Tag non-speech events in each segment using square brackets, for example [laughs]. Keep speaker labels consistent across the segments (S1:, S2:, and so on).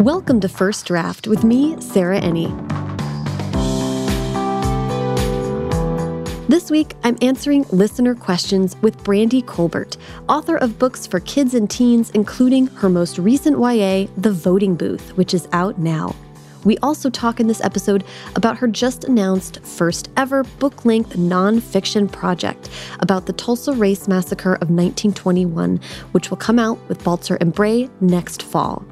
S1: Welcome to First Draft with me, Sarah Enni. This week, I'm answering listener questions with Brandy Colbert, author of books for kids and teens, including her most recent YA, The Voting Booth, which is out now. We also talk in this episode about her just announced first ever book length nonfiction project about the Tulsa Race Massacre of 1921, which will come out with Balzer and Bray next fall.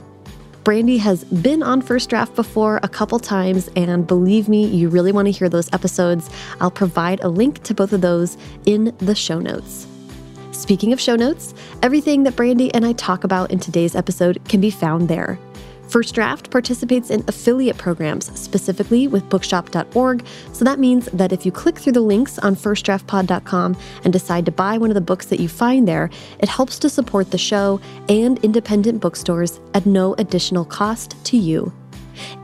S1: Brandy has been on First Draft before a couple times, and believe me, you really want to hear those episodes. I'll provide a link to both of those in the show notes. Speaking of show notes, everything that Brandy and I talk about in today's episode can be found there. First Draft participates in affiliate programs, specifically with bookshop.org. So that means that if you click through the links on firstdraftpod.com and decide to buy one of the books that you find there, it helps to support the show and independent bookstores at no additional cost to you.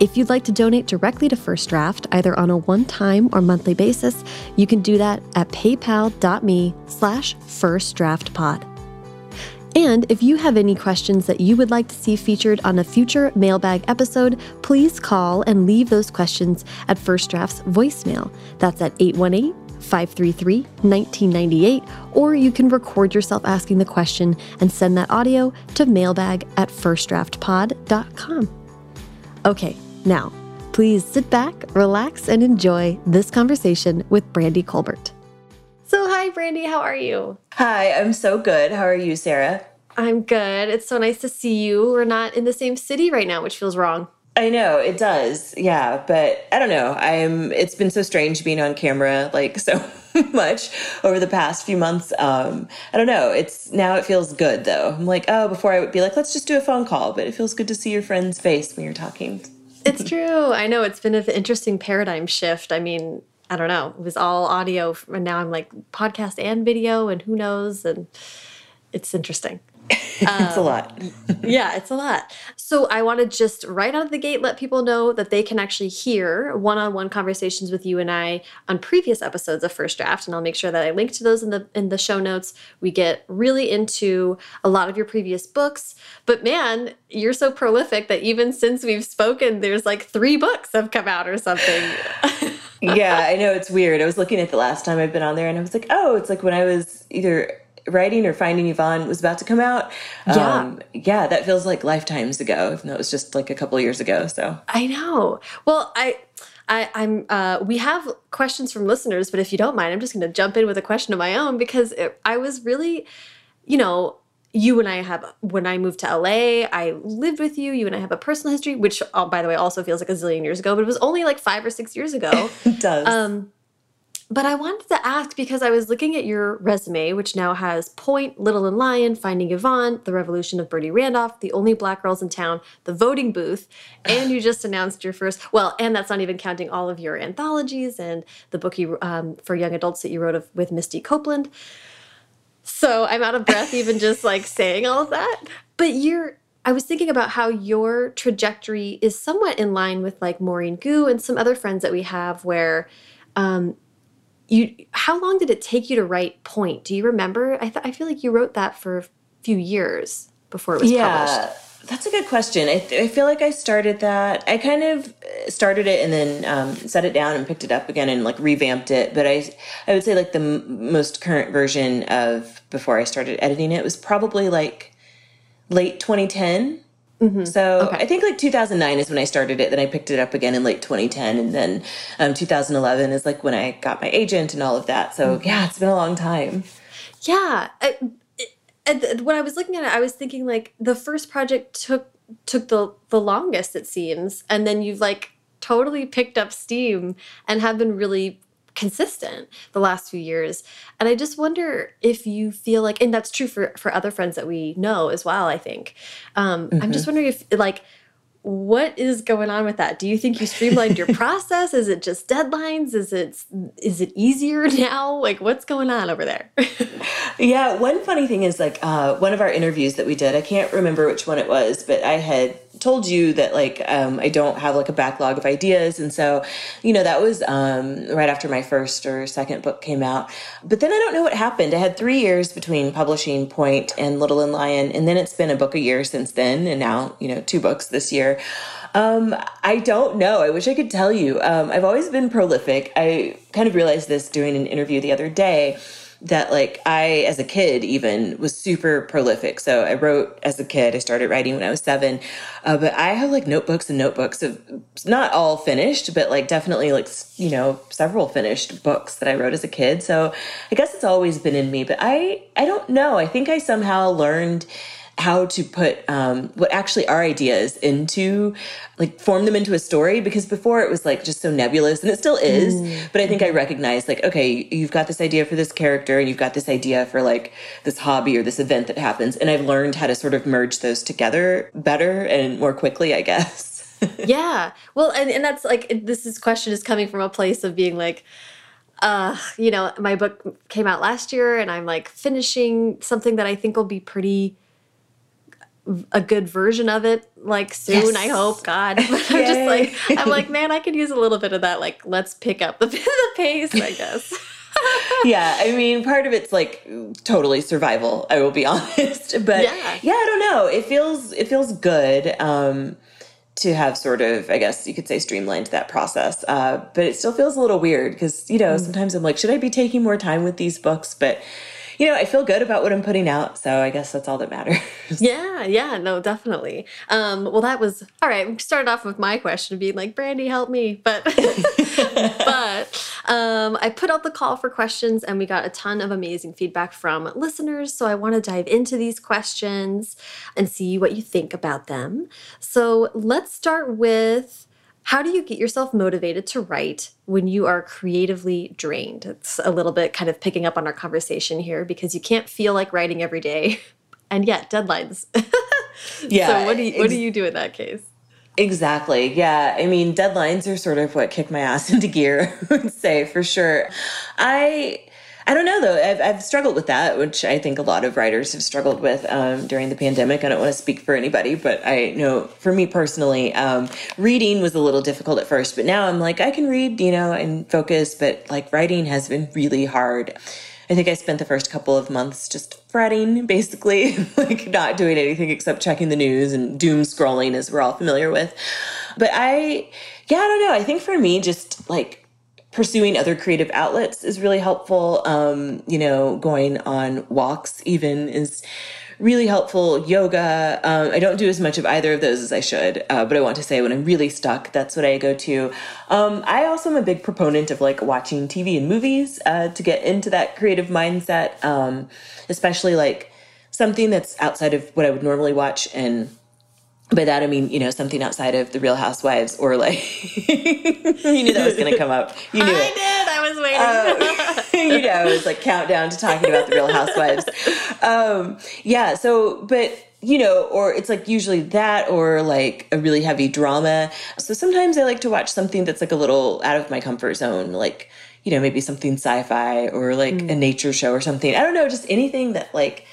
S1: If you'd like to donate directly to First Draft, either on a one-time or monthly basis, you can do that at paypal.me slash firstdraftpod. And if you have any questions that you would like to see featured on a future mailbag episode, please call and leave those questions at First Draft's voicemail. That's at 818 533 1998, or you can record yourself asking the question and send that audio to mailbag at firstdraftpod.com. Okay, now, please sit back, relax, and enjoy this conversation with Brandy Colbert. Hi, Brandy. How are you?
S2: Hi, I'm so good. How are you, Sarah?
S1: I'm good. It's so nice to see you. We're not in the same city right now, which feels wrong.
S2: I know it does. Yeah, but I don't know. I'm it's been so strange being on camera like so [laughs] much over the past few months. Um I don't know. It's now it feels good though. I'm like, "Oh, before I would be like, let's just do a phone call, but it feels good to see your friend's face when you're talking."
S1: It's true. I know it's been an interesting paradigm shift. I mean, I don't know. It was all audio, and now I'm like podcast and video, and who knows? And it's interesting. [laughs]
S2: it's um, a lot.
S1: yeah, it's a lot. So I want to just right out of the gate let people know that they can actually hear one-on-one -on -one conversations with you and I on previous episodes of First Draft, and I'll make sure that I link to those in the in the show notes. We get really into a lot of your previous books, but man, you're so prolific that even since we've spoken, there's like three books have come out or something. [laughs]
S2: yeah, I know it's weird. I was looking at the last time I've been on there and I was like, oh, it's like when I was either writing or finding Yvonne was about to come out.
S1: Yeah. Um,
S2: yeah, that feels like lifetimes ago, even though it was just like a couple years ago. So
S1: I know. Well, I. I, am uh, we have questions from listeners, but if you don't mind, I'm just going to jump in with a question of my own because it, I was really, you know, you and I have, when I moved to LA, I lived with you. You and I have a personal history, which, oh, by the way, also feels like a zillion years ago, but it was only like five or six years ago. [laughs]
S2: it does.
S1: Um, but I wanted to ask because I was looking at your resume, which now has Pointe, Little and Lion, Finding Yvonne, The Revolution of Birdie Randolph, The Only Black Girls in Town, The Voting Booth, and you just announced your first, well, and that's not even counting all of your anthologies and the book you, um, for young adults that you wrote of, with Misty Copeland. So I'm out of breath even just like saying all of that. But you're, I was thinking about how your trajectory is somewhat in line with like Maureen Goo and some other friends that we have where um, you how long did it take you to write Pointe? Do you remember? I I feel like you wrote that for a few years before it was
S2: yeah.
S1: published.
S2: That's a good question. I, I, feel like I started that. I kind of started it and then um, set it down and picked it up again and like revamped it. But I, I would say like the most current version of before I started editing it was probably like late 2010. Mm -hmm. So okay. I think like 2009 is when I started it. Then I picked it up again in late 2010, and then um, 2011 is like when I got my agent and all of that. So mm -hmm. yeah, it's been a long time.
S1: Yeah, I, it, when I was looking at it, I was thinking like the first project took took the the longest it seems, and then you've like totally picked up steam and have been really consistent the last few years. And I just wonder if you feel like, and that's true for, for other friends that we know as well, I think. Um, mm -hmm. I'm just mm-hmm. wondering if like, what is going on with that? Do you think you streamlined your [laughs] process? Is it just deadlines? Is it is it easier [laughs] now? Like what's going on over there? [laughs]
S2: yeah, one funny thing is like uh, one of our interviews that we did, I can't remember which one it was, but I had told you that like um, I don't have like a backlog of ideas, and so you know that was um, right after my first or second book came out. But then I don't know what happened. I had three years between publishing Pointe and Little and Lion, and then it's been a book a year since then, and now you know two books this year. Um, I don't know. I wish I could tell you. Um, I've always been prolific. I kind of realized this doing an interview the other day that like I as a kid even was super prolific. So I wrote as a kid. I started writing when I was 7. Uh, but I have like notebooks and notebooks of not all finished, but like definitely like you know, several finished books that I wrote as a kid. So I guess it's always been in me, but I I don't know. I think I somehow learned how to put um, what actually are ideas into like form them into a story because before it was like just so nebulous and it still is mm. but i think i recognize like okay you've got this idea for this character and you've got this idea for like this hobby or this event that happens and i've learned how to sort of merge those together better and more quickly i guess [laughs]
S1: yeah well and, and that's like this is question is coming from a place of being like uh, you know, my book came out last year and I'm like finishing something that I think will be pretty a good version of it like soon yes. i hope god [laughs] i'm just like i'm like man i could use a little bit of that like let's pick up the, [laughs] the pace i guess [laughs]
S2: yeah i mean part of it's like totally survival i will be honest but yeah. yeah i don't know it feels it feels good um to have sort of, I guess you could say, streamlined that process. Uh, but it still feels a little weird because, you know, mm. sometimes I'm like, should I be taking more time with these books? But you know, I feel good about what I'm putting out. So I guess that's all that matters. [laughs]
S1: yeah, yeah, no, definitely. Um, well, that was all right. We started off with my question being like, Brandy, help me. But [laughs] but um, I put out the call for questions and we got a ton of amazing feedback from listeners. So I want to dive into these questions and see what you think about them. So let's start with how do you get yourself motivated to write when you are creatively drained? It's a little bit kind of picking up on our conversation here because you can't feel like writing every day, [laughs] and yet deadlines. [laughs] yeah. So what do you, what do you do in that case?
S2: Exactly. Yeah. I mean, deadlines are sort of what kick my ass [laughs] into gear, I would say for sure. I I don't know though. I've, I've struggled with that, which I think a lot of writers have struggled with um, during the pandemic. I don't want to speak for anybody, but I know for me personally, um, reading was a little difficult at first, but now I'm like, I can read, you know, and focus, but like writing has been really hard. I think I spent the first couple of months just fretting, basically, [laughs] like not doing anything except checking the news and doom scrolling, as we're all familiar with. But I, yeah, I don't know. I think for me, just like pursuing other creative outlets is really helpful. Um, you know, going on walks even is really helpful. Yoga. Um, I don't do as much of either of those as I should, uh, but I want to say when I'm really stuck, that's what I go to. Um, I also am a big proponent of like watching TV and movies uh, to get into that creative mindset, um, especially like something that's outside of what I would normally watch and by that I mean, you know, something outside of the Real Housewives or like [laughs] you knew that was going to come up. You knew
S1: I
S2: it.
S1: did. I was waiting.
S2: Uh, [laughs] you know, it was like countdown to talking about the Real Housewives. Um, yeah. So, but you know, or it's like usually that or like a really heavy drama. So sometimes I like to watch something that's like a little out of my comfort zone, like you know, maybe something sci-fi or like mm. a nature show or something. I don't know, just anything that like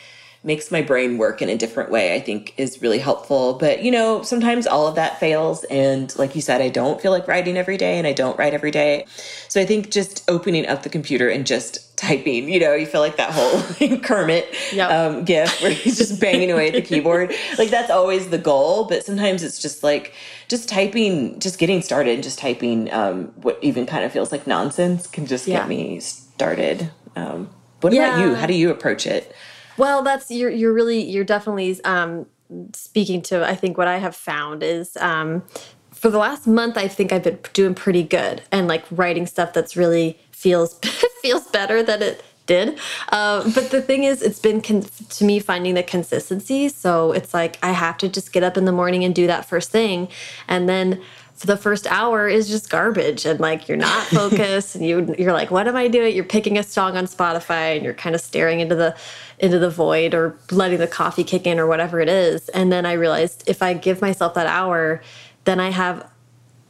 S2: makes my brain work in a different way, I think is really helpful. But, you know, sometimes all of that fails. And like you said, I don't feel like writing every day and I don't write every day. So I think just opening up the computer and just typing, you know, you feel like that whole [laughs] Kermit yep. um, gif where he's just banging away at the keyboard. Like that's always the goal. But sometimes it's just like, just typing, just getting started, and just typing um, what even kind of feels like nonsense can just yeah. get me started. Um, what yeah. about you? How do you approach it?
S1: Well, that's you're you're really you're definitely um, speaking to I think what I have found is um, for the last month I think I've been doing pretty good and like writing stuff that's really feels [laughs] feels better than it did. Uh, but the thing is, it's been to me finding the consistency. So it's like I have to just get up in the morning and do that first thing, and then for the first hour is just garbage and like you're not [laughs] focused and you you're like what am I doing? You're picking a song on Spotify and you're kind of staring into the into the void or letting the coffee kick in or whatever it is. And then I realized if I give myself that hour then I have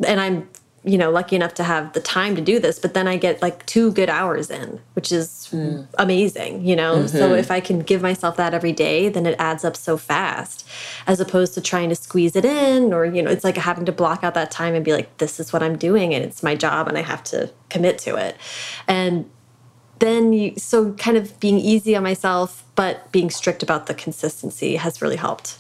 S1: and I'm you know, lucky enough to have the time to do this, but then I get like two good hours in, which is mm. amazing, you know? Mm -hmm. So mm-hmm. if I can give myself that every day, then it adds up so fast as opposed to trying to squeeze it in or, you know, it's like having to block out that time and be like, this is what I'm doing and it's my job and I have to commit to it. And then you, so kind of being easy on myself, but being strict about the consistency has really helped.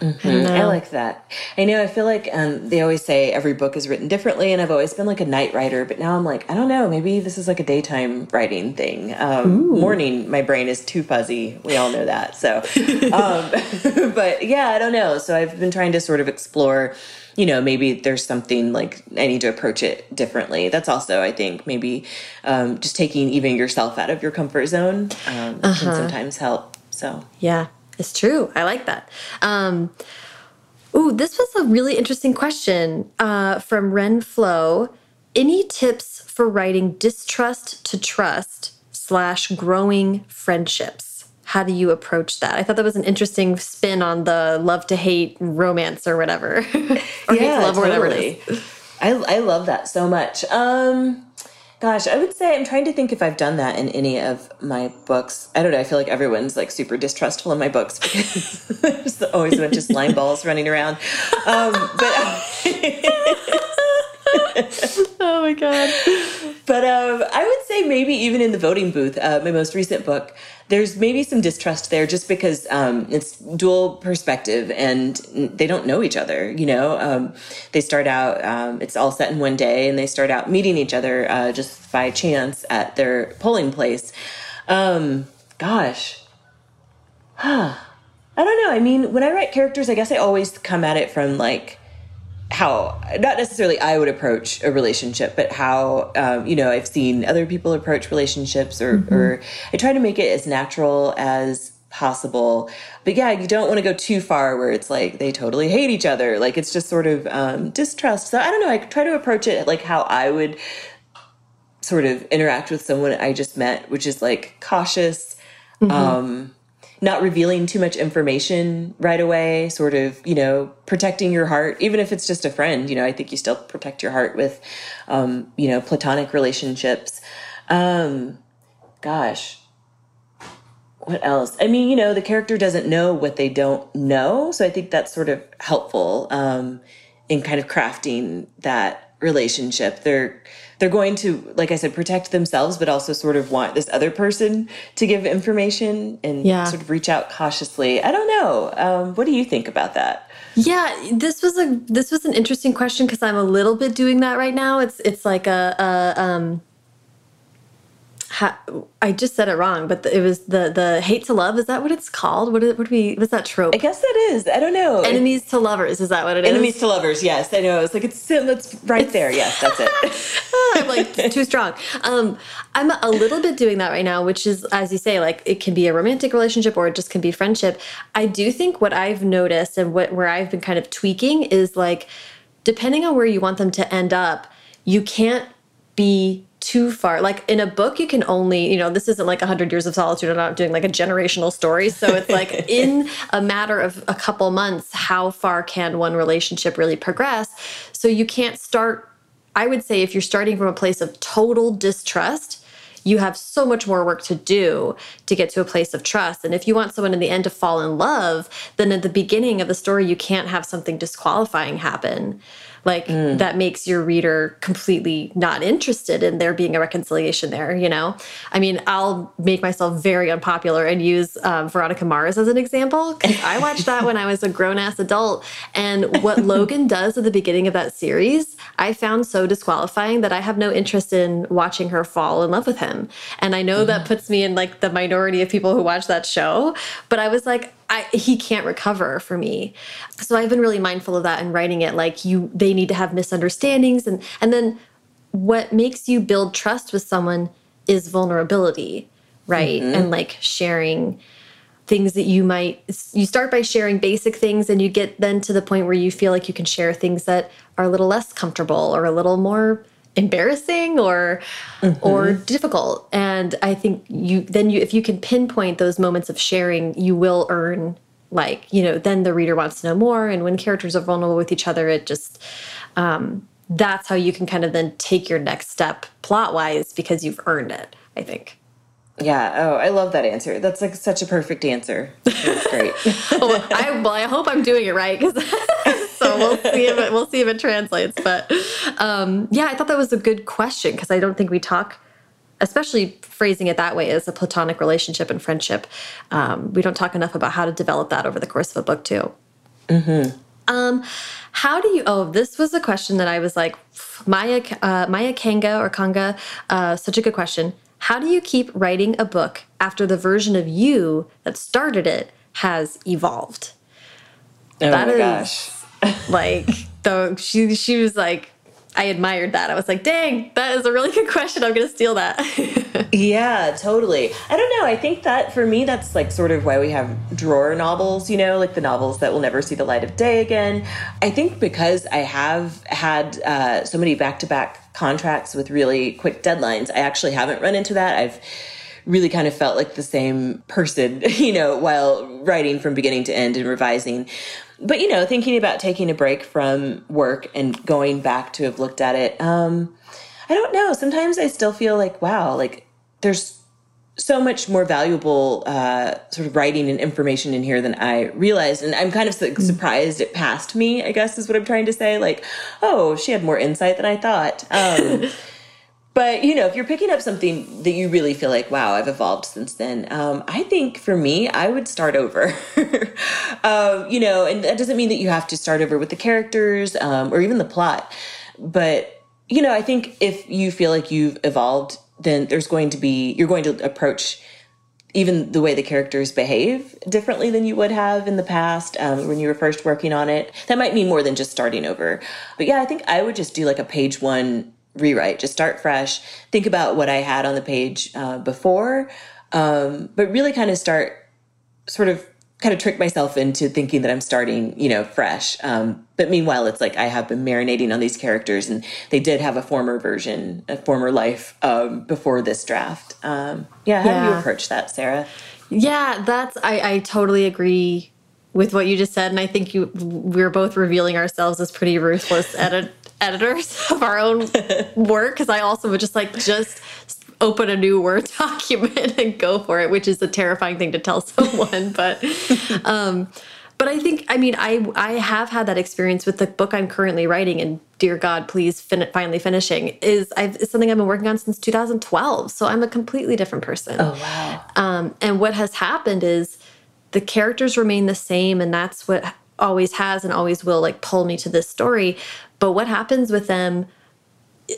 S2: Mm -hmm. I, I, like that. I know. I feel like um, they always say every book is written differently, and I've always been like a night writer, but now I'm like, I don't know. Maybe this is like a daytime writing thing. Um, morning, my brain is too fuzzy. We all know that. So, [laughs] um, [laughs] but yeah, I don't know. So I've been trying to sort of explore. You know, maybe there's something like I need to approach it differently. That's also, I think, maybe um, just taking even yourself out of your comfort zone uh -huh. can uh-huh. sometimes help. So
S1: yeah, it's true. I like that. Um, ooh, this was a really interesting question uh, from Ren Flo. Any tips for writing distrust to trust slash growing friendships? How do you approach that? I thought that was an interesting spin on the love to hate romance or whatever, [laughs] or
S2: yeah, hate to love totally. or whatever it is. I, I love that so much. Um, Gosh, I would say I'm trying to think if I've done that in any of my books. I don't know. I feel like everyone's like super distrustful in my books because [laughs] there's always a bunch of slime balls running around. Um, but [laughs] [laughs]
S1: oh my god!
S2: But um, I would say maybe even in the voting booth, uh, my most recent book, there's maybe some distrust there just because um, it's dual perspective and they don't know each other. You know, um, they start out, um, it's all set in one day, and they start out meeting each other uh, just by chance at their polling place. Um, gosh. [sighs] I don't know. I mean, when I write characters, I guess I always come at it from like, how not necessarily I would approach a relationship, but how um, you know I've seen other people approach relationships, or, mm -hmm. or I try to make it as natural as possible. But yeah, you don't want to go too far where it's like they totally hate each other. Like it's just sort of um, distrust. So I don't know. I try to approach it like how I would sort of interact with someone I just met, which is like cautious. Mm -hmm. um, not revealing too much information right away, sort of, you know, protecting your heart, even if it's just a friend, you know, I think you still protect your heart with, um, you know, platonic relationships. Um, gosh, what else? I mean, you know, the character doesn't know what they don't know. So I think that's sort of helpful um, in kind of crafting that relationship. They're, they're going to, like I said, protect themselves, but also sort of want this other person to give information and yeah. sort of reach out cautiously. I don't know. Um, what do you think about that?
S1: Yeah, this was a this was an interesting question because I'm a little bit doing that right now. It's it's like a, a um, I just said it wrong, but it was the the hate to love. Is that what it's called? What what we? What's that trope?
S2: I guess that is. I don't know.
S1: Enemies to lovers. Is that what it
S2: is? Enemies to lovers. Yes, I know. It's like it's it's right it's, there. Yes, that's it. [laughs]
S1: I'm like too strong. Um, I'm a little bit doing that right now, which is as you say, like it can be a romantic relationship or it just can be friendship. I do think what I've noticed and what where I've been kind of tweaking is like depending on where you want them to end up, you can't be too far. Like in a book, you can only, you know, this isn't like 100 Years of Solitude. I'm not doing like a generational story. So it's like [laughs] in a matter of a couple months, how far can one relationship really progress? So you can't start, I would say, if you're starting from a place of total distrust, you have so much more work to do to get to a place of trust. And if you want someone in the end to fall in love, then at the beginning of the story, you can't have something disqualifying happen like mm. that makes your reader completely not interested in there being a reconciliation there you know i mean i'll make myself very unpopular and use um, veronica mars as an example because i watched that when i was a grown-ass adult and what [laughs] logan does at the beginning of that series i found so disqualifying that i have no interest in watching her fall in love with him and i know mm. that puts me in like the minority of people who watch that show but i was like I, he can't recover for me. So I've been really mindful of that in writing it. Like you, they need to have misunderstandings, and and then what makes you build trust with someone is vulnerability, right? Mm -hmm. And like sharing things that you might you start by sharing basic things and you get then to the point where you feel like you can share things that are a little less comfortable or a little more embarrassing or mm -hmm. or difficult and i think you then you if you can pinpoint those moments of sharing you will earn like you know then the reader wants to know more and when characters are vulnerable with each other it just um that's how you can kind of then take your next step plot wise because you've earned it, I think.
S2: Yeah. Oh, I love that answer. That's like such a perfect answer. That's great. [laughs]
S1: well, I, well, I hope I'm doing it right because [laughs] so we'll see if it, we'll see if it translates. But um, yeah, I thought that was a good question because I don't think we talk, especially phrasing it that way as a platonic relationship and friendship. Um, we don't talk enough about how to develop that over the course of a book too.
S2: Mm -hmm.
S1: Um, how do you? Oh, this was a question that I was like, Maya uh, Maya Kanga or Kanga, uh, such a good question. How do you keep writing a book after the version of you that started it has evolved?
S2: Oh that my is, gosh.
S1: Like though she she was like I admired that. I was like, dang, that is a really good question. I'm going to steal that. [laughs]
S2: yeah, totally. I don't know. I think that for me, that's like sort of why we have drawer novels, you know, like the novels that will never see the light of day again. I think because I have had uh, so many back to back contracts with really quick deadlines, I actually haven't run into that. I've really kind of felt like the same person, [laughs] you know, while writing from beginning to end and revising but you know, thinking about taking a break from work and going back to have looked at it, um, I don't know. Sometimes I still feel like, wow, like there's so much more valuable uh, sort of writing and information in here than I realized. And I'm kind of su surprised it passed me, I guess is what I'm trying to say. Like, oh, she had more insight than I thought. Um, [laughs] but you know if you're picking up something that you really feel like wow i've evolved since then um, i think for me i would start over [laughs] um, you know and that doesn't mean that you have to start over with the characters um, or even the plot but you know i think if you feel like you've evolved then there's going to be you're going to approach even the way the characters behave differently than you would have in the past um, when you were first working on it. That might mean more than just starting over. But yeah, I think I would just do like a page one rewrite, just start fresh, think about what I had on the page uh, before, um, but really kind of start sort of kind of trick myself into thinking that I'm starting, you know, fresh. Um, but meanwhile, it's like I have been marinating on these characters and they did have a former version, a former life um, before this draft. Um, yeah, how yeah. do you approach that, Sarah?
S1: Yeah, that's, I, I totally agree with what you just said. And I think you, we're both revealing ourselves as pretty ruthless edit, editors [laughs] of our own work because I also would just like just open a new Word [laughs] document and go for it, which is a terrifying thing to tell [laughs] someone. but um, but I think I mean I I have had that experience with the book I'm currently writing and dear God, please fin finally finishing is I've, is something I've been working on since 2012. So I'm a completely different person.
S2: Oh wow!
S1: Um, and what has happened is the characters remain the same, and that's what always has and always will like pull me to this story but what happens with them,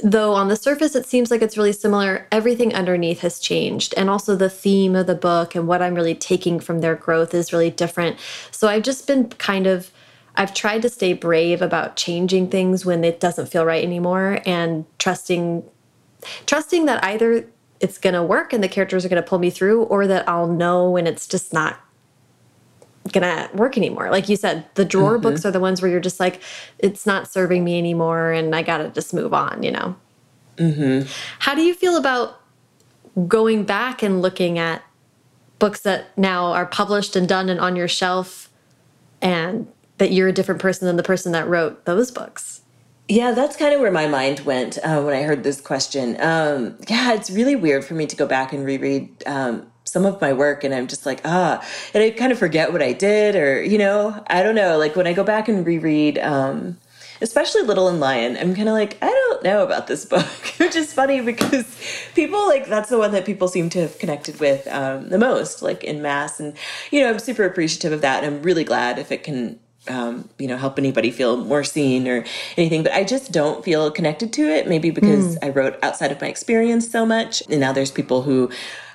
S1: though on the surface it seems like it's really similar, everything underneath has changed. And also the theme of the book and what I'm really taking from their growth is really different. So I've just been kind of, I've tried to stay brave about changing things when it doesn't feel right anymore and trusting, trusting that either it's going to work and the characters are going to pull me through or that I'll know when it's just not gonna work anymore. Like you said, the drawer mm -hmm. books are the ones where you're just like, it's not serving me anymore, and I gotta just move on. You know.
S2: Mm -hmm.
S1: How do you feel about going back and looking at books that now are published and done and on your shelf, and that you're a different person than the person that wrote those books?
S2: Yeah, that's kind of where my mind went uh, when I heard this question. Um, yeah, it's really weird for me to go back and reread um, some of my work and I'm just like, ah, and I kind of forget what I did or, you know, I don't know. Like when I go back and reread, um, especially Little and Lion, I'm kind of like, I don't know about this [laughs] book, which is funny because people like that's the one that people seem to have connected with um, the most, like in mass. And, you know, I'm super appreciative of that. And I'm really glad if it can um, you know, help anybody feel more seen or anything, but I just don't feel connected to it. Maybe because mm. I wrote outside of my experience so much, and now there's people who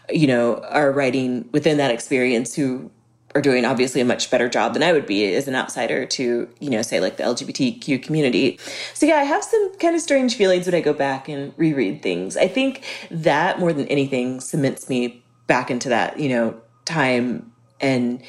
S2: you know, are writing within that experience who are doing obviously a much better job than I would be as an outsider to, you know, say like the LGBTQ community. So yeah, I have some kind of strange feelings when I go back and reread things. I think that more than anything cements me back into that, you know, time and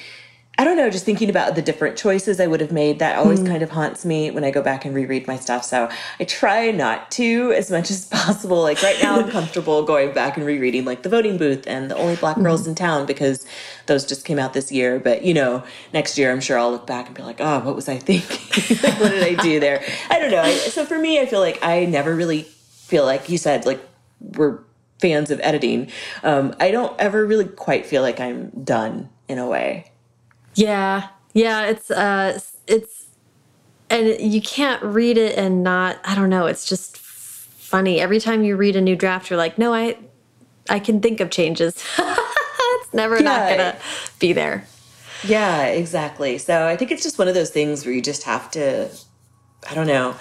S2: I don't know, just thinking about the different choices I would have made, that always mm. kind of haunts me when I go back and reread my stuff. So I try not to as much as [laughs] possible. Like right now, I'm [laughs] comfortable going back and rereading like The Voting Booth and The Only Black Girls mm. in Town because those just came out this year. But, you know, next year, I'm sure I'll look back and be like, oh, what was I thinking? [laughs] like, what did I do there? I don't know. I, so for me, I feel like I never really feel like you said, like, we're fans of editing. Um, I don't ever really quite feel like I'm done in a way.
S1: Yeah. Yeah, it's uh it's and you can't read it and not I don't know, it's just funny. Every time you read a new draft you're like, "No, I I can think of changes." [laughs] it's never yeah. not going to be there.
S2: Yeah, exactly. So I think it's just one of those things where you just have to I don't know,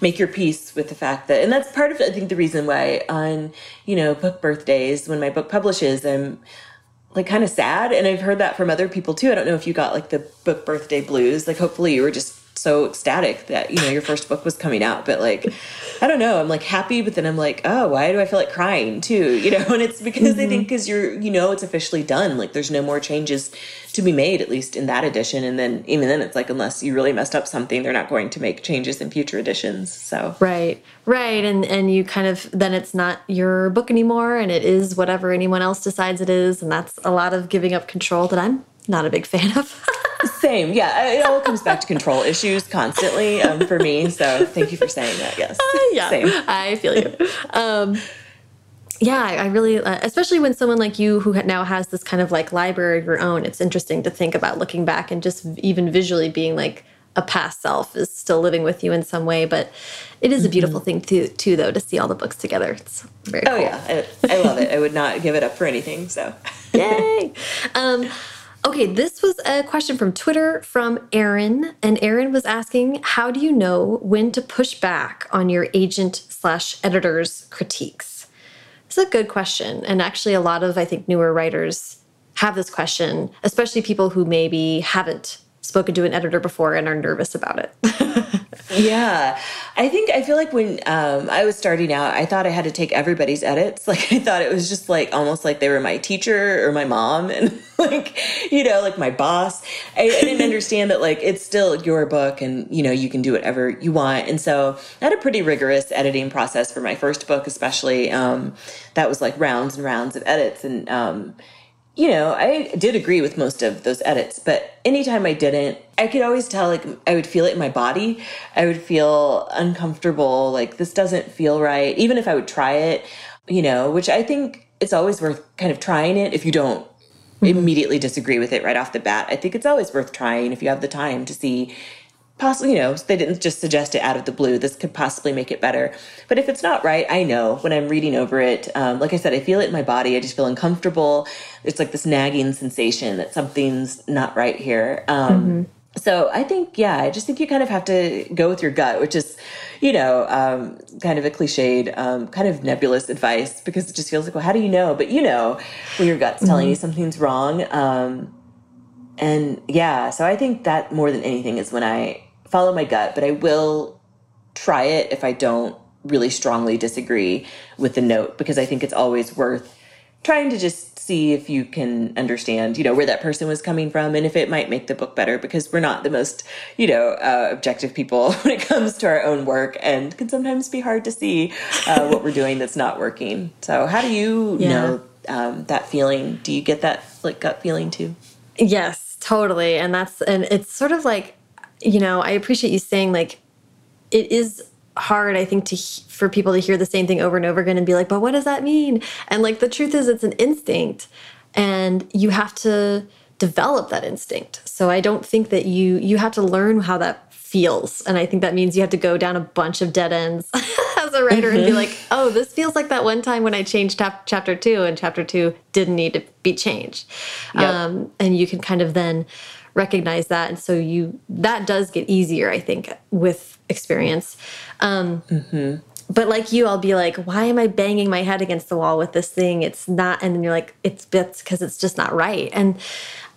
S2: make your peace with the fact that and that's part of I think the reason why on, you know, book birthdays when my book publishes, I'm like kind of sad and i've heard that from other people too. I don't know if you got like the book birthday blues. Like hopefully you were just so ecstatic that you know your first book was coming out but like i don't know i'm like happy but then i'm like oh why do i feel like crying too you know? [laughs] And it's because mm -hmm. they think because you're you know it's officially done like there's no more changes to be made at least in that edition and then even then it's like unless you really messed up something they're not going to make changes in future editions so.
S1: Right right and and you kind of then it's not your book anymore and it is whatever anyone else decides it is and that's a lot of giving up control that i'm not a big fan of [laughs]
S2: Same, yeah. It all comes back to control issues constantly um, for me. So thank you for saying that. Yes, uh,
S1: yeah, Same. I feel you. Um, yeah, I really, uh, especially when someone like you who now has this kind of like library of your own, it's interesting to think about looking back and just even visually being like a past self is still living with you in some way. But it is a beautiful mm -hmm. thing too, too, though, to see all the books together. It's very
S2: oh
S1: cool.
S2: yeah, I, I love it. I would not give it up for anything. So [laughs]
S1: yay. [laughs] Um, Okay, this was a question from Twitter from Aaron, and Aaron was asking, how do you know when to push back on your agent slash editor's critiques? It's a good question, and actually a lot of, I think, newer writers have this question, especially people who maybe haven't spoken to an editor before and are nervous about it. [laughs]
S2: yeah. I think I feel like when um, I was starting out, I thought I had to take everybody's edits. [laughs] Like I thought it was just like almost like they were my teacher or my mom [laughs] and like, you know, like my boss. I, I didn't understand that like it's still your book and, you know, you can do whatever you want. And so I had a pretty rigorous editing process for my first book, especially. Um, that was like rounds and rounds of edits. And, um, you know, I did agree with most of those edits, but anytime I didn't, I could always tell, like, I would feel it in my body. I would feel uncomfortable, like, this doesn't feel right, even if I would try it, you know, which I think it's always worth kind of trying it if you don't mm -hmm. immediately disagree with it right off the bat. I think it's always worth trying if you have the time to see possibly, you know, they didn't just suggest it out of the blue. This could possibly make it better. But if it's not right, I know when I'm reading over it. Um, like I said, I feel it in my body. I just feel uncomfortable. It's like this nagging sensation that something's not right here. Um, mm -hmm. So I think, yeah, I just think you kind of have to go with your gut, which is, you know, um, kind of a cliched, um, kind of nebulous advice because it just feels like, well, how do you know? But you know when your gut's telling mm -hmm. you something's wrong. Um, and yeah, so I think that more than anything is when I follow my gut, but I will try it if I don't really strongly disagree with the note because I think it's always worth trying to just see if you can understand, you know, where that person was coming from and if it might make the book better because we're not the most, you know, uh, objective people [laughs] when it comes to our own work and can sometimes be hard to see uh, what we're doing that's not working. So how do you yeah. know um, that feeling? Do you get that like gut feeling too?
S1: Yes, totally. And that's, and it's sort of like, you know, I appreciate you saying like it is hard i think to for people to hear the same thing over and over again and be like but what does that mean and like the truth is it's an instinct and you have to develop that instinct so i don't think that you you have to learn how that feels and i think that means you have to go down a bunch of dead ends [laughs] as a writer mm -hmm. and be mm-hmm. like oh this feels like that one time when i changed chapter two and chapter two didn't need to be changed yep. um, and you can kind of then recognize that. And so you that does get easier i think with experience. Um mm -hmm. but like you i'll be like why am i banging my head against the wall with this thing? It's not and then you're like it's bits because it's just not right. And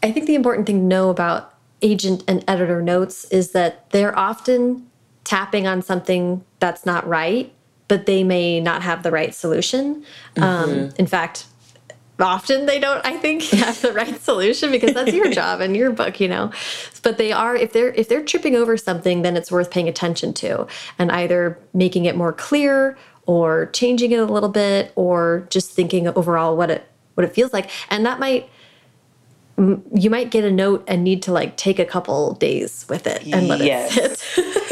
S1: i think the important thing to know about agent and editor notes is that they're often tapping on something that's not right but they may not have the right solution. Mm -hmm. um, in fact often they don't i think [laughs] have the right solution because that's your job and your book you know. But they are if they're if they're tripping over something then it's worth paying attention to and either making it more clear or changing it a little bit or just thinking overall what it what it feels like. And that might you might get a note and need to like take a couple days with it and let yes. it sit [laughs]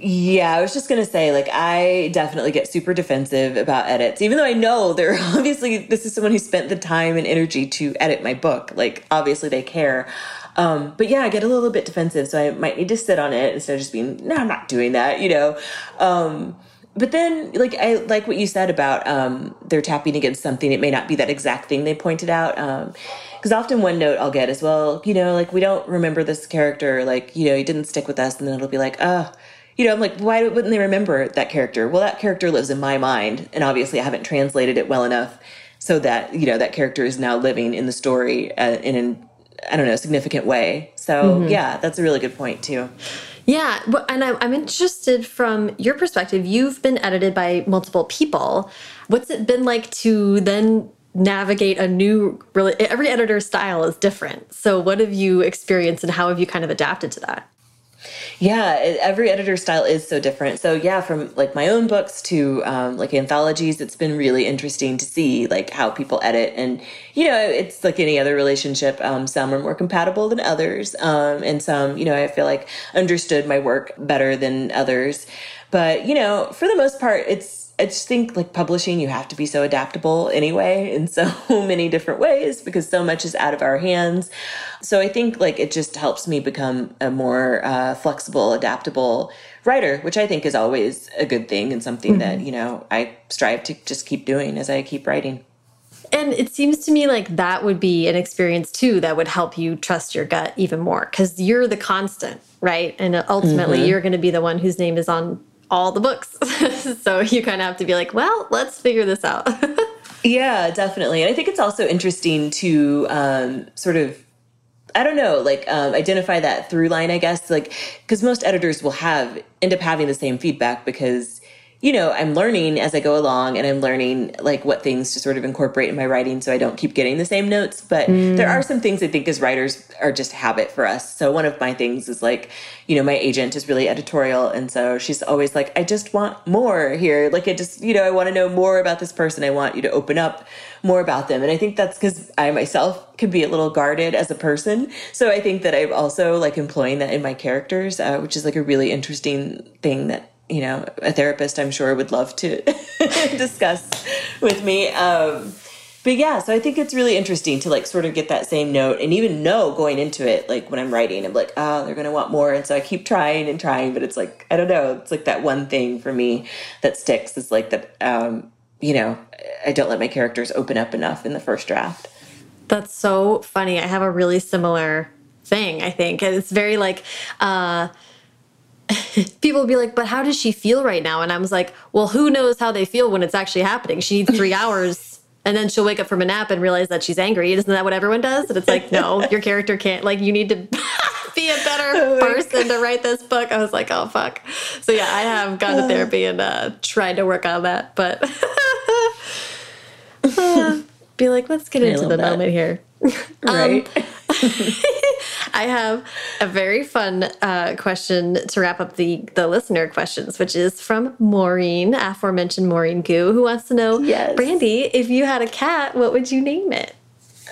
S2: Yeah, I was just gonna say, like, I definitely get super defensive about edits, even though I know they're [laughs] obviously this is someone who spent the time and energy to edit my book. Like, obviously they care. Um, but yeah, I get a little bit defensive, so I might need to sit on it instead of just being, no, I'm not doing that, you know. Um, but then, like, I like what you said about um, they're tapping against something. It may not be that exact thing they pointed out. Because um, often one note I'll get is, well, you know, like we don't remember this character, like you know, he didn't stick with us, and then it'll be like, oh you know, I'm like, why wouldn't they remember that character? Well, that character lives in my mind, and obviously I haven't translated it well enough so that you know that character is now living in the story uh, in an I don't know significant way. So mm -hmm. yeah, that's a really good point too.
S1: Yeah, and I'm interested from your perspective. You've been edited by multiple people. What's it been like to then navigate a new? Really, every editor's style is different. So, what have you experienced, and how have you kind of adapted to that?
S2: Yeah, every editor style is so different. So yeah, from like my own books to um, like anthologies, it's been really interesting to see like how people edit, and you know, it's like any other relationship. Um, some are more compatible than others, um, and some, you know, I feel like understood my work better than others. But you know, for the most part, it's I just think like publishing, you have to be so adaptable anyway in so [laughs] many different ways because so much is out of our hands. So I think like it just helps me become a more uh, flexible, adaptable writer, which I think is always a good thing and something mm -hmm. that, you know, I strive to just keep doing as I keep writing.
S1: And it seems to me like that would be an experience too that would help you trust your gut even more because you're the constant, right? And ultimately, mm -hmm. you're going to be the one whose name is on all the books. [laughs] so you kind of have to be like, well, let's figure this out. [laughs]
S2: yeah, definitely. And I think it's also interesting to um, sort of I don't know, like um, identify that through line, I guess, like because most editors will have end up having the same feedback because you know, I'm learning as I go along and I'm learning like what things to sort of incorporate in my writing so I don't keep getting the same notes. But mm. there are some things I think as writers are just habit for us. So one of my things is like, you know, my agent is really editorial. And so she's always like, I just want more here. Like, I just, you know, I want to know more about this person. I want you to open up more about them. And I think that's because I myself can be a little guarded as a person. So I think that I'm also like employing that in my characters, uh, which is like a really interesting thing that you know, a therapist I'm sure would love to [laughs] discuss with me. Um, but yeah, so I think it's really interesting to like sort of get that same note and even know going into it, like when I'm writing, I'm like, oh, they're gonna want more, and so I keep trying and trying, but it's like I don't know, it's like that one thing for me that sticks is like that, um, you know, I don't let my characters open up enough in the first draft.
S1: That's so funny. I have a really similar thing. I think and it's very like. uh [laughs] people be like, but how does she feel right now? And I was like, well, who knows how they feel when it's actually happening? She needs three [laughs] hours and then she'll wake up from a nap and realize that she's angry. Isn't that what everyone does? And it's like, no, [laughs] your character can't, like, you need to be a better oh person to write this book. I was like, oh, fuck. So yeah, I have gone to therapy and uh, tried to work on that, but uh, be like, let's get into the that. moment here.
S2: Right. Um,
S1: I have a very fun uh, question to wrap up the the listener questions, which is from Maureen, aforementioned Maureen Goo, who wants to know, yes. Brandy, if you had a cat, what would you name it?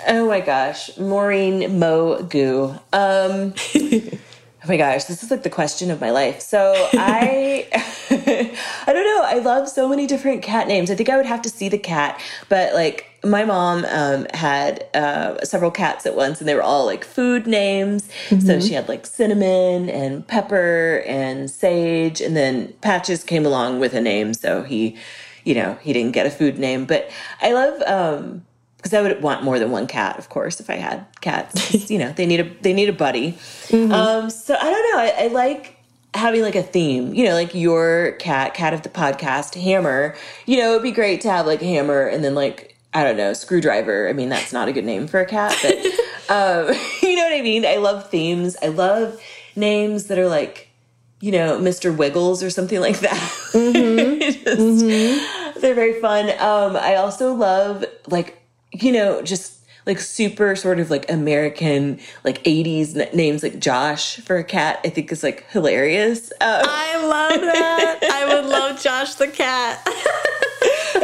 S2: Oh my gosh, Maureen Mo Goo. Um, [laughs] Oh my gosh, this is like the question of my life. So I, [laughs] I don't know. I love so many different cat names. I think I would have to see the cat, but like my mom um, had uh, several cats at once, and they were all like food names. Mm -hmm. So mm-hmm. she had like cinnamon and pepper and sage, and then Patches came along with a name, so he, you know, he didn't get a food name. But I love. Um, because I would want more than one cat, of course, if I had cats. [laughs] you know, they need a they need a buddy. Mm -hmm. um, so I don't know. I, I like having like a theme, you know, like your cat, cat of the podcast, Hammer. You know, it'd be great to have like hammer and then like I don't know, screwdriver. I mean, that's not a good name for a cat, but [laughs] um, [laughs] you know what I mean. I love themes. I love names that are like, you know, Mr. Wiggles or something like that. [laughs] Mm -hmm. Just, mm -hmm. They're very fun. Um, I also love like you know, just like super sort of like American, like 80s names like Josh for a cat, I think is like hilarious. Um,
S1: I love that. I would love Josh the cat.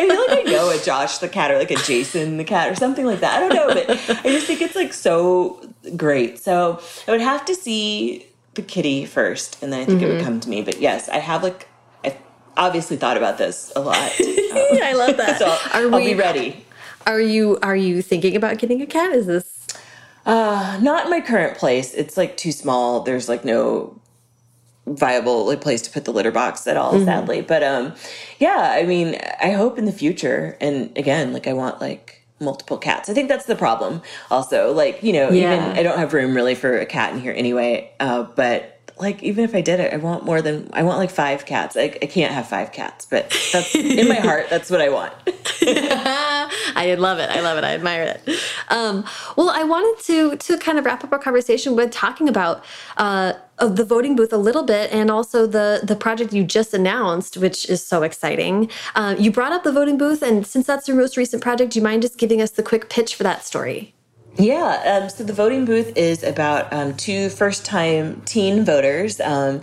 S2: I feel like I know a Josh the cat or like a Jason the cat or something like that. I don't know, but I just think it's like so great. So I would have to see the kitty first, and then I think mm -hmm. it would mm-hmm. come to me. But yes, I have like I obviously thought about this a lot. [laughs]
S1: Um, I love that. [laughs]
S2: So Are I'll we, be ready.
S1: Are you are you thinking about getting a cat? Is this
S2: uh not my current place. It's like too small. There's like no viable like place to put the litter box at all, mm -hmm. sadly. But um yeah, I mean, I hope in the future and again, like I want like multiple cats. I think that's the problem also. Like, you know, yeah. even I don't have room really for a cat in here anyway. Uh but like even if I did it, I want more than I want like five cats. I, I can't have five cats, but that's in my heart. That's what I want. [laughs]
S1: I love it. I love it. I admire it. Um, well, I wanted to to kind of wrap up our conversation with talking about uh, the voting booth a little bit, and also the the project you just announced, which is so exciting. Uh, you brought up the voting booth, and since that's your most recent project, do you mind just giving us the quick pitch for that story?
S2: Yeah, um, so the voting booth is about um, two first time teen voters. Um,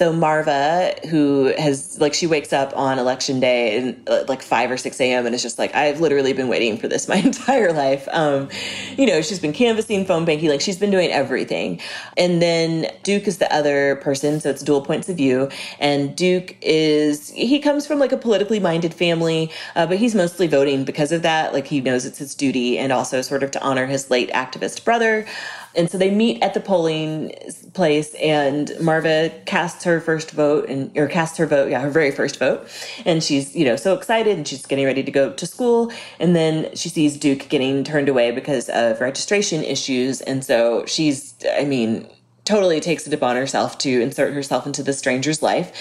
S2: so Marva, who has like she wakes up on election day and uh, like five or six a.m. and is just like I've literally been waiting for this [laughs] my entire life. Um, you know, she's been canvassing, phone banking, like she's been doing everything. And then Duke is the other person, so it's dual points of view. And Duke is he comes from like a politically minded family, uh, but he's mostly voting because of that. Like he knows it's his duty, and also sort of to honor his late activist brother. And so they meet at the polling place, and Marva casts her first vote, and or casts her vote, yeah, her very first vote, and she's you know so excited, and she's getting ready to go to school, and then she sees Duke getting turned away because of registration issues, and so she's, I mean totally takes it upon herself to insert herself into the stranger's life.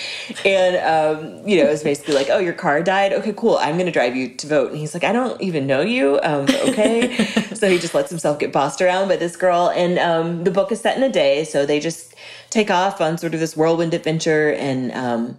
S2: And, um, you know, it's basically like, oh, your car died? Okay, cool. I'm going to drive you to vote. And he's like, I don't even know you. Um, okay. [laughs] so he just lets himself get bossed around by this girl. And um, the book is set in a day. So they just take off on sort of this whirlwind adventure and, um,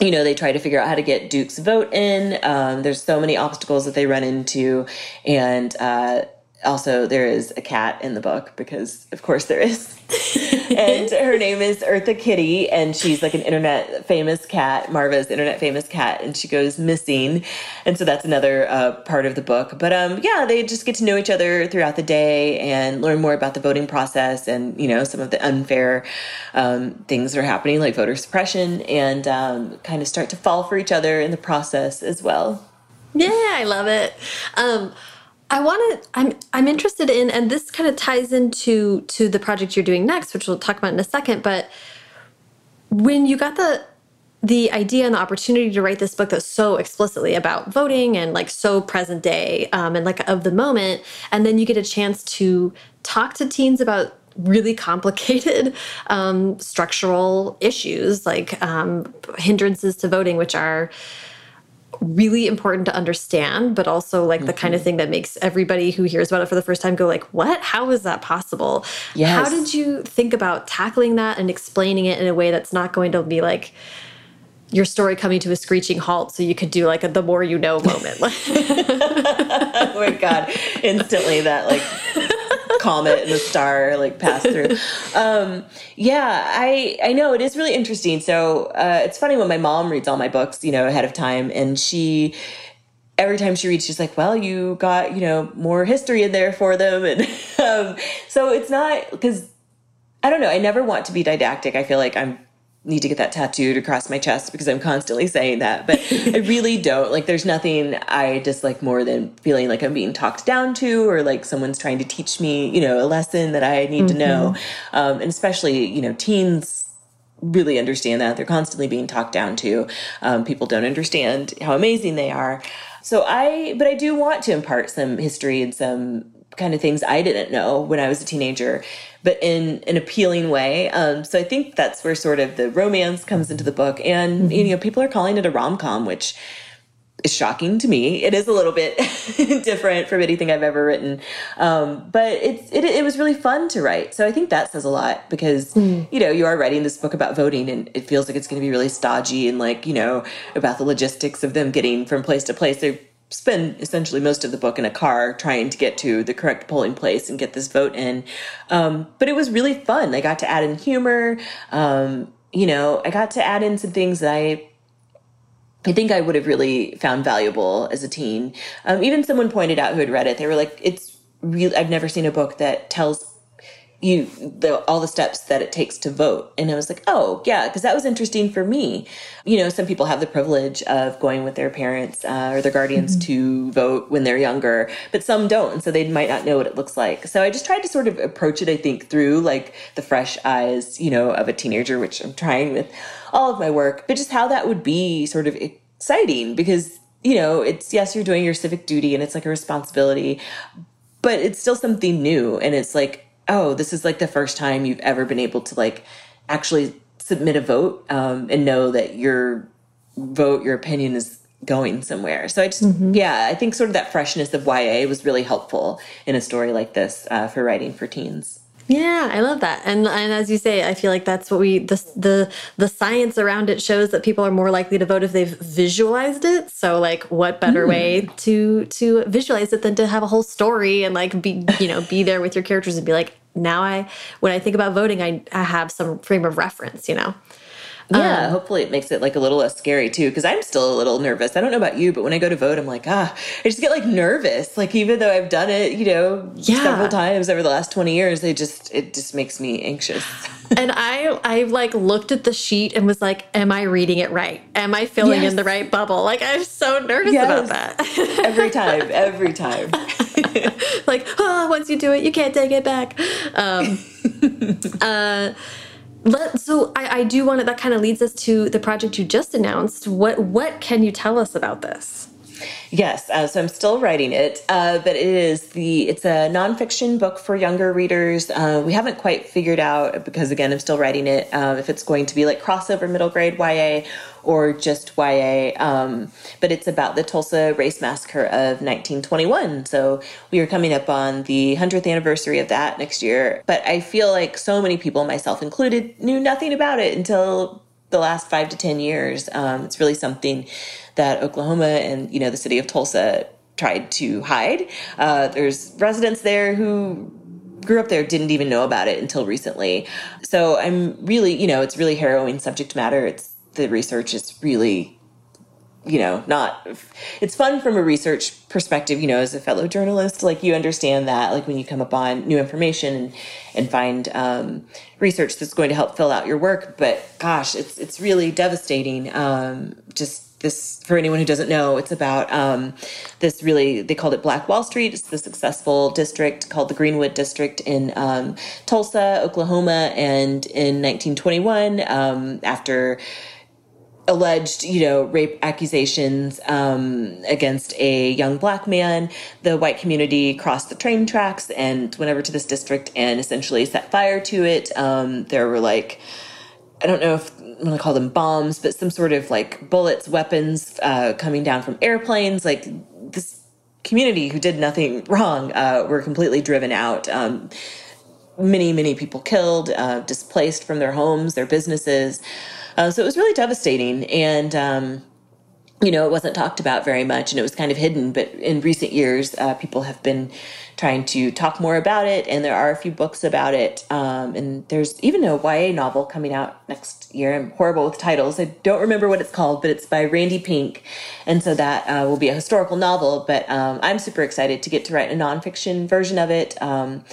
S2: you know, they try to figure out how to get Duke's vote in. Um, there's so many obstacles that they run into. And, uh, also there is a cat in the book because of course there is. [laughs] And her name is eartha kitty and she's like an internet famous cat marva's internet famous cat and she goes missing. And so that's another uh, part of the book. But um, yeah they just get to know each other throughout the day and learn more about the voting process and you know some of the unfair um, things that are happening like voter suppression and um, kind of start to fall for each other in the process as well.
S1: Yeah i love it. Um, I want to. I'm I'm interested in, and this kind of ties into to the project you're doing next, which we'll talk about in a second. But when you got the the idea and the opportunity to write this book that's so explicitly about voting and like so present day um, and like of the moment, and then you get a chance to talk to teens about really complicated [laughs] um, structural issues like um, hindrances to voting, which are really important to understand, but also like mm -hmm. the kind of mm-hmm. thing that makes everybody who hears about it for the first time go like, what? How is that possible? Yes. How did you think about tackling that and explaining it in a way that's not going to be like, your story coming to a screeching halt so you could do like a the more you know moment. [laughs]
S2: oh my God. Instantly that like comet and the star like pass through. Um, yeah, I I know it is really interesting. So uh, it's funny when my mom reads all my books, you know, ahead of time, and she every time she reads, she's like, "Well, you got you know more history in there for them," [laughs] and um, so it's not because I don't know. I never want to be didactic. I feel like I'm need to get that tattooed across my chest because I'm constantly saying that. But I [laughs] really don't. Like, there's nothing I dislike more than feeling like I'm being talked down to or like someone's trying to teach me, you know, a lesson that I need mm -hmm. to know. Mm-hmm. Um, and especially, you know, teens really understand that. They're constantly being talked down to. Um, people don't understand how amazing they are. So I, but I do want to impart some history and some kind of things I didn't know when I was a teenager, but in an appealing way. Um, so I think that's where sort of the romance comes into the book. And, mm -hmm. you know, people are calling it a rom com, which is shocking to me. It is a little bit [laughs] different from anything I've ever written. Um, but it's, it, it was really fun to write. So I think that says a lot because, mm. you know, you are writing this book about voting and it feels like it's going to be really stodgy and like, you know, about the logistics of them getting from place to place. They're spend essentially most of the book in a car trying to get to the correct polling place and get this vote in. Um, but it was really fun. I got to add in humor. Um, you know, I got to add in some things that I I think I would have really found valuable as a teen. Um, even someone pointed out who had read it, they were like, "It's real. I've never seen a book that tells you the all the steps that it takes to vote. And i was like oh yeah because that was interesting for me. You know some people have the privilege of going with their parents uh, or their guardians mm-hmm. to vote when they're younger but some don't and so they might not know what it looks like. So i just tried to sort of approach it i think through like the fresh eyes you know of a teenager which i'm trying with all of my work but just how that would be sort of exciting because you know it's yes you're doing your civic duty and it's like a responsibility but it's still something new and it's like oh, this is like the first time you've ever been able to like actually submit a vote um, and know that your vote, your opinion is going somewhere. So I just, mm-hmm. yeah, I think sort of that freshness of YA was really helpful in a story like this uh, for writing for teens.
S1: Yeah, I love that. And and as you say, I feel like that's what we the the the science around it shows that people are more likely to vote if they've visualized it. So like what better mm. way to to visualize it than to have a whole story and like be, you know, be there with your characters and be like, now I when I think about voting, I I have some frame of reference, you know.
S2: Yeah, um, hopefully it makes it like a little less scary too. Because I'm still a little nervous. I don't know about you, but when I go to vote, I'm like, ah, I just get like nervous. Like even though I've done it, you know, yeah. several times over the last 20 years, it just it just makes me anxious. [laughs]
S1: and I I like looked at the sheet and was like, am I reading it right? Am I filling yes. in the right bubble? Like I'm so nervous yes. about that. [laughs]
S2: every time, every time. [laughs]
S1: like, oh, once you do it, you can't take it back. Um, uh, let, so I, I do want to. That kind of leads us to the project you just announced. What what can you tell us about this?
S2: Yes, uh, so I'm still writing it, uh, but it is the it's a nonfiction book for younger readers. Uh, we haven't quite figured out because again I'm still writing it uh, if it's going to be like crossover middle grade YA or just YA. Um, but it's about the Tulsa Race Massacre of 1921. So we are coming up on the 100th anniversary of that next year. But I feel like so many people, myself included, knew nothing about it until the last five to 10 years. Um, it's really something that Oklahoma and, you know, the city of Tulsa tried to hide. Uh, there's residents there who grew up there didn't even know about it until recently. So I'm really, you know, it's really harrowing subject matter. It's the research is really you know not it's fun from a research perspective you know as a fellow journalist like you understand that like when you come upon new information and, and find um, research that's going to help fill out your work but gosh it's it's really devastating um, just this for anyone who doesn't know it's about um, this really they called it black wall street it's the successful district called the greenwood district in um, tulsa oklahoma and in 1921 um, after alleged, you know, rape accusations um, against a young black man. The white community crossed the train tracks and went over to this district and essentially set fire to it. Um, there were like, I don't know if I'm going to call them bombs, but some sort of like bullets, weapons uh, coming down from airplanes. Like this community who did nothing [laughs] wrong uh, were completely driven out. Um, many, many people killed, uh, displaced from their homes, their businesses. Uh, so it was really devastating. And, um, you know, it wasn't talked about very much and it was kind of hidden. But in recent years, uh, people have been trying to talk more about it. And there are a few books about it. Um, and there's even a YA novel coming out next year. I'm horrible with titles. I don't remember what it's called, but it's by Randi Pink. And so that uh, will be a historical novel. But um, I'm super excited to get to write a nonfiction version of it. Um,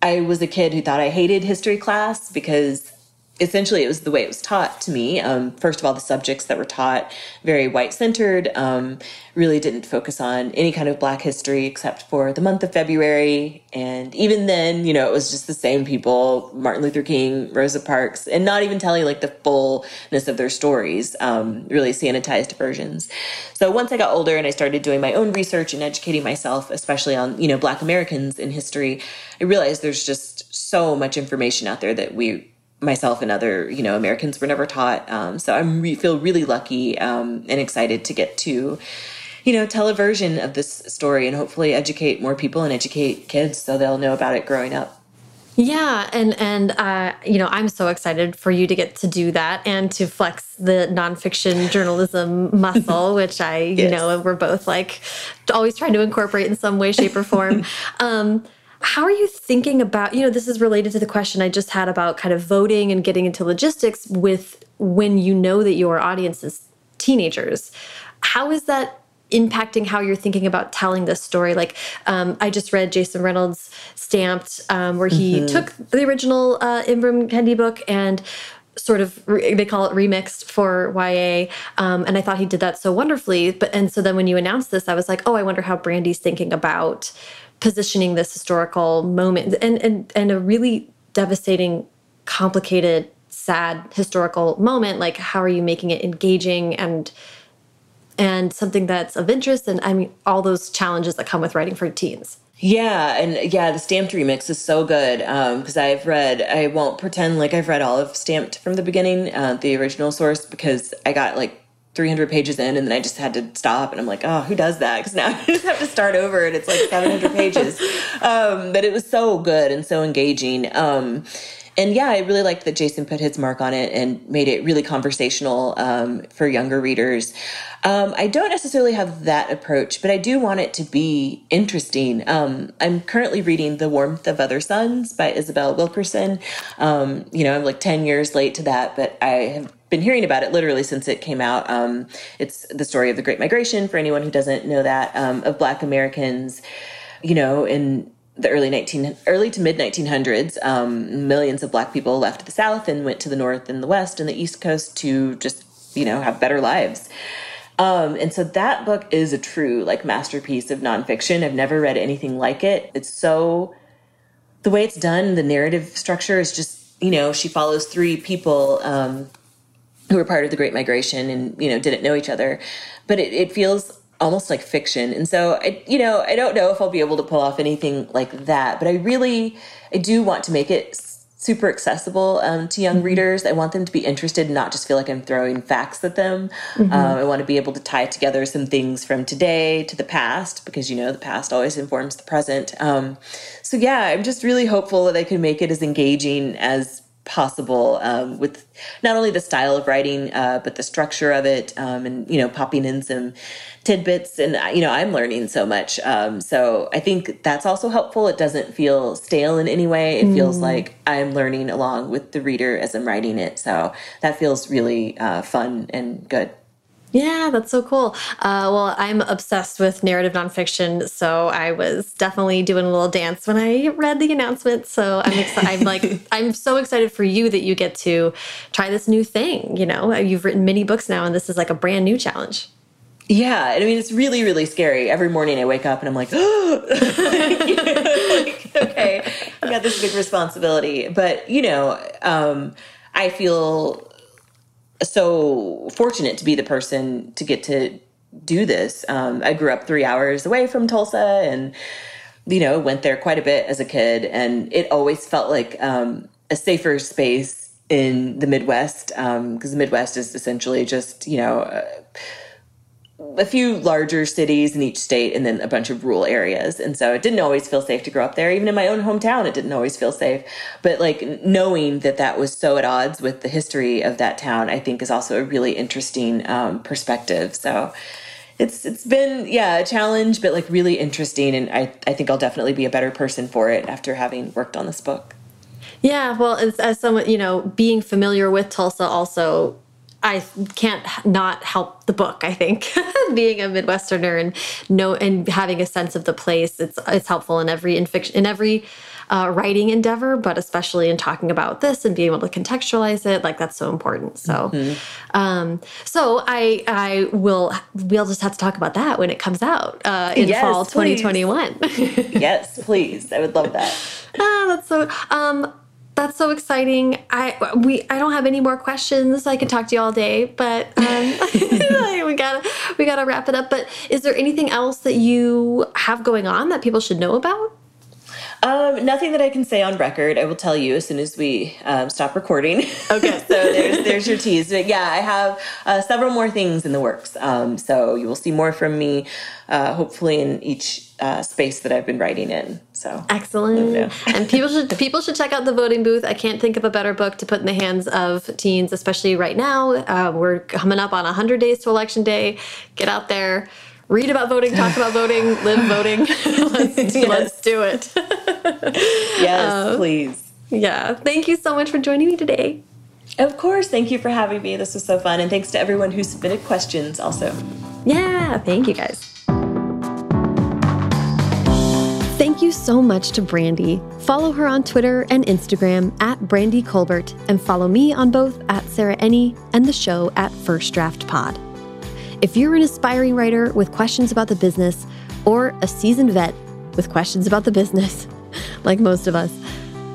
S2: I was a kid who thought I hated history class because essentially it was the way it was taught to me. Um, first of all the subjects that were taught very white centered um, really didn't focus on any kind of black history except for the month of february. And even then you know it was just the same people martin luther king rosa parks and not even telling like the fullness of their stories um, really sanitized versions. So once i got older and i started doing my own research and educating myself especially on you know black americans in history i realized there's just so much information out there that we myself and other you know Americans were never taught. Um, so I re- feel really lucky um, and excited to get to you know tell a version of this story and hopefully educate more people and educate kids so they'll know about it growing up.
S1: Yeah, and and uh, you know, I'm so excited for you to get to do that and to flex the nonfiction [laughs] journalism muscle, which I, yes. you know, we're both like always trying to incorporate in some way, shape, or form. [laughs] um, how are you thinking about, you know, this is related to the question I just had about kind of voting and getting into logistics with when you know that your audience is teenagers. How is that impacting how you're thinking about telling this story. Like um, I just read Jason Reynolds' Stamped, um, where he mm -hmm. took the original uh, Ibram Kendi book and sort of they call it remixed for YA, um, and I thought he did that so wonderfully. But and so then when you announced this, I was like, oh, I wonder how Brandy's thinking about positioning this historical moment and and and a really devastating, complicated, sad historical moment. Like, how are you making it engaging and and something that's of interest and I mean all those challenges that come with writing for teens.
S2: Yeah, and yeah, the Stamped remix is so good because um, I've read. I won't pretend like I've read all of Stamped from the beginning, uh, the original source, because I got like 300 pages in and then I just had to stop and I'm like, oh, who does that? Because now [laughs] I just have to start over and it's like 700 pages. [laughs] Um, but it was so good and so engaging. Um, and yeah, I really liked that Jason put his mark on it and made it really conversational um, for younger readers. Um, I don't necessarily have that approach, but I do want it to be interesting. Um, I'm currently reading The Warmth of Other Suns by Isabel Wilkerson. Um, you know, I'm like 10 years late to that, but I have been hearing about it literally since it came out. Um, it's the story of the Great Migration, for anyone who doesn't know that, um, of Black Americans, you know, in the early 19 early to mid 1900s um, millions of black people left the south and went to the north and the west and the east coast to just you know have better lives. Um, and so that book is a true like masterpiece of nonfiction. I've never read anything like it. It's so the way it's done the narrative structure is just you know she follows three people um, who were part of the great migration and you know didn't know each other but it, it feels almost like fiction. And so I you know, I don't know if I'll be able to pull off anything like that, but I really I do want to make it super accessible um, to young mm -hmm. readers. I want them to be interested, not just feel like I'm throwing facts at them. Mm -hmm. um, I want to be able to tie together some things from today to the past because you know the past always informs the present. Um, so yeah, I'm just really hopeful that I can make it as engaging as possible um, with not only the style of writing uh, but the structure of it um, and you know popping in some tidbits. And you know i'm learning so much um, so i think that's also helpful. It doesn't feel stale in any way. It mm. feels like i'm learning along with the reader as i'm writing it. So that feels really uh, fun and good
S1: yeah, that's so cool. Uh, well, I'm obsessed with narrative nonfiction, so I was definitely doing a little dance when I read the announcement. So I'm excited. I'm like, [laughs] I'm so excited for you that you get to try this new thing. You know, you've written many books now, and this is like a brand new challenge.
S2: Yeah, I mean it's really really scary. Every morning I wake up and I'm like, oh, [gasps] like, [laughs] okay, I got this big responsibility. But you know, um, I feel so fortunate to be the person to get to do this. Um, I grew up three hours away from Tulsa, and you know went there quite a bit as a kid, and it always felt like um, a safer space in the Midwest because um, the Midwest is essentially just you know. A few larger cities in each state and then a bunch of rural areas. And so it didn't always feel safe to grow up there. Even in my own hometown, it didn't always feel safe. But like knowing that that was so at odds with the history of that town, I think is also a really interesting um, perspective. So it's it's been yeah a challenge, but like really interesting, and I I think I'll definitely be a better person for it after having worked on this book.
S1: Yeah, well, as, as someone you know, being familiar with Tulsa also I can't not help the book. I think [laughs] being a Midwesterner and know and having a sense of the place, it's it's helpful in every in fiction in every uh, writing endeavor, but especially in talking about this and being able to contextualize it. Like that's so important. So, mm -hmm. um, so I I will we'll just have to talk about that when it comes out uh, in yes, fall 2021. [laughs]
S2: yes, please. I would love that. [laughs]
S1: Ah, that's so. Um, that's so exciting. I we I don't have any more questions. I could talk to you all day, but um, [laughs] we gotta we gotta wrap it up. But is there anything else that you have going on that people should know about?
S2: Um, nothing that I can say on record. I will tell you as soon as we um, stop recording.
S1: Okay. [laughs]
S2: so there's there's your tease. But yeah, I have uh, several more things in the works. Um, so you will see more from me, uh, hopefully in each uh, space that I've been writing in. So
S1: excellent. and people should people should check out the voting booth. I can't think of a better book to put in the hands of teens, especially right now. Uh, we're coming up on 100 days to election day. Get out there read about voting, talk about voting, live [laughs] voting. [laughs] let's, yes. let's, do it.
S2: yes, uh, please.
S1: Yeah. Thank you so much for joining me today.
S2: Of course. Thank you for having me. This was so fun. And thanks to everyone who submitted questions also.
S1: Yeah. Thank you guys. Thank you so much to Brandy. Follow her on Twitter and Instagram at Brandy Colbert, and follow me on both at Sarah Enni and the show at First Draft Pod. If you're an aspiring writer with questions about the business, or a seasoned vet with questions about the business, [laughs] like most of us,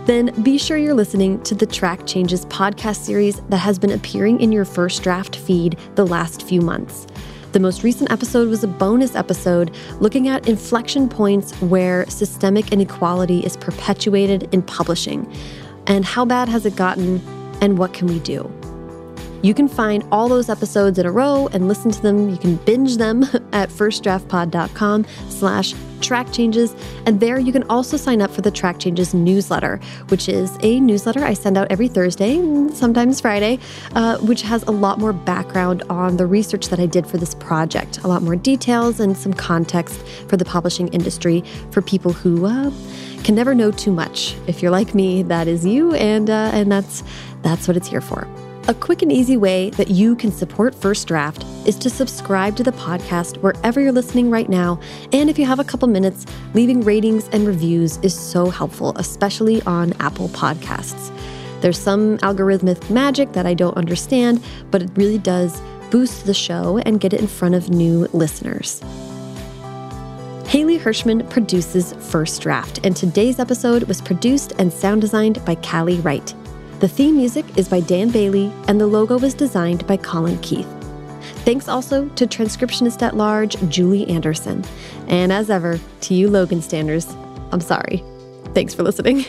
S1: then be sure you're listening to the Track Changes podcast series that has been appearing in your first draft feed the last few months. The most recent episode was a bonus episode looking at inflection points where systemic inequality is perpetuated in publishing. And how bad has it gotten, and what can we do? You can find all those episodes in a row and listen to them. You can binge them [laughs] at firstdraftpod.com slash track changes. And there you can also sign up for the Track Changes newsletter, which is a newsletter I send out every Thursday, sometimes Friday, uh, which has a lot more background on the research that I did for this project, a lot more details and some context for the publishing industry for people who uh, can never know too much. If you're like me, that is you, and uh, and that's that's what it's here for. A quick and easy way that you can support First Draft is to subscribe to the podcast wherever you're listening right now. And if you have a couple minutes, leaving ratings and reviews is so helpful, especially on Apple Podcasts. There's some algorithmic magic that I don't understand, but it really does boost the show and get it in front of new listeners. Haley Hirschman produces First Draft, and today's episode was produced and sound designed by Callie Wright. The theme music is by Dan Bailey, and the logo was designed by Colin Keith. Thanks also to transcriptionist at large Julie Anderson. And as ever, to you Logan Standers, I'm sorry. Thanks for listening.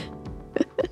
S1: [laughs]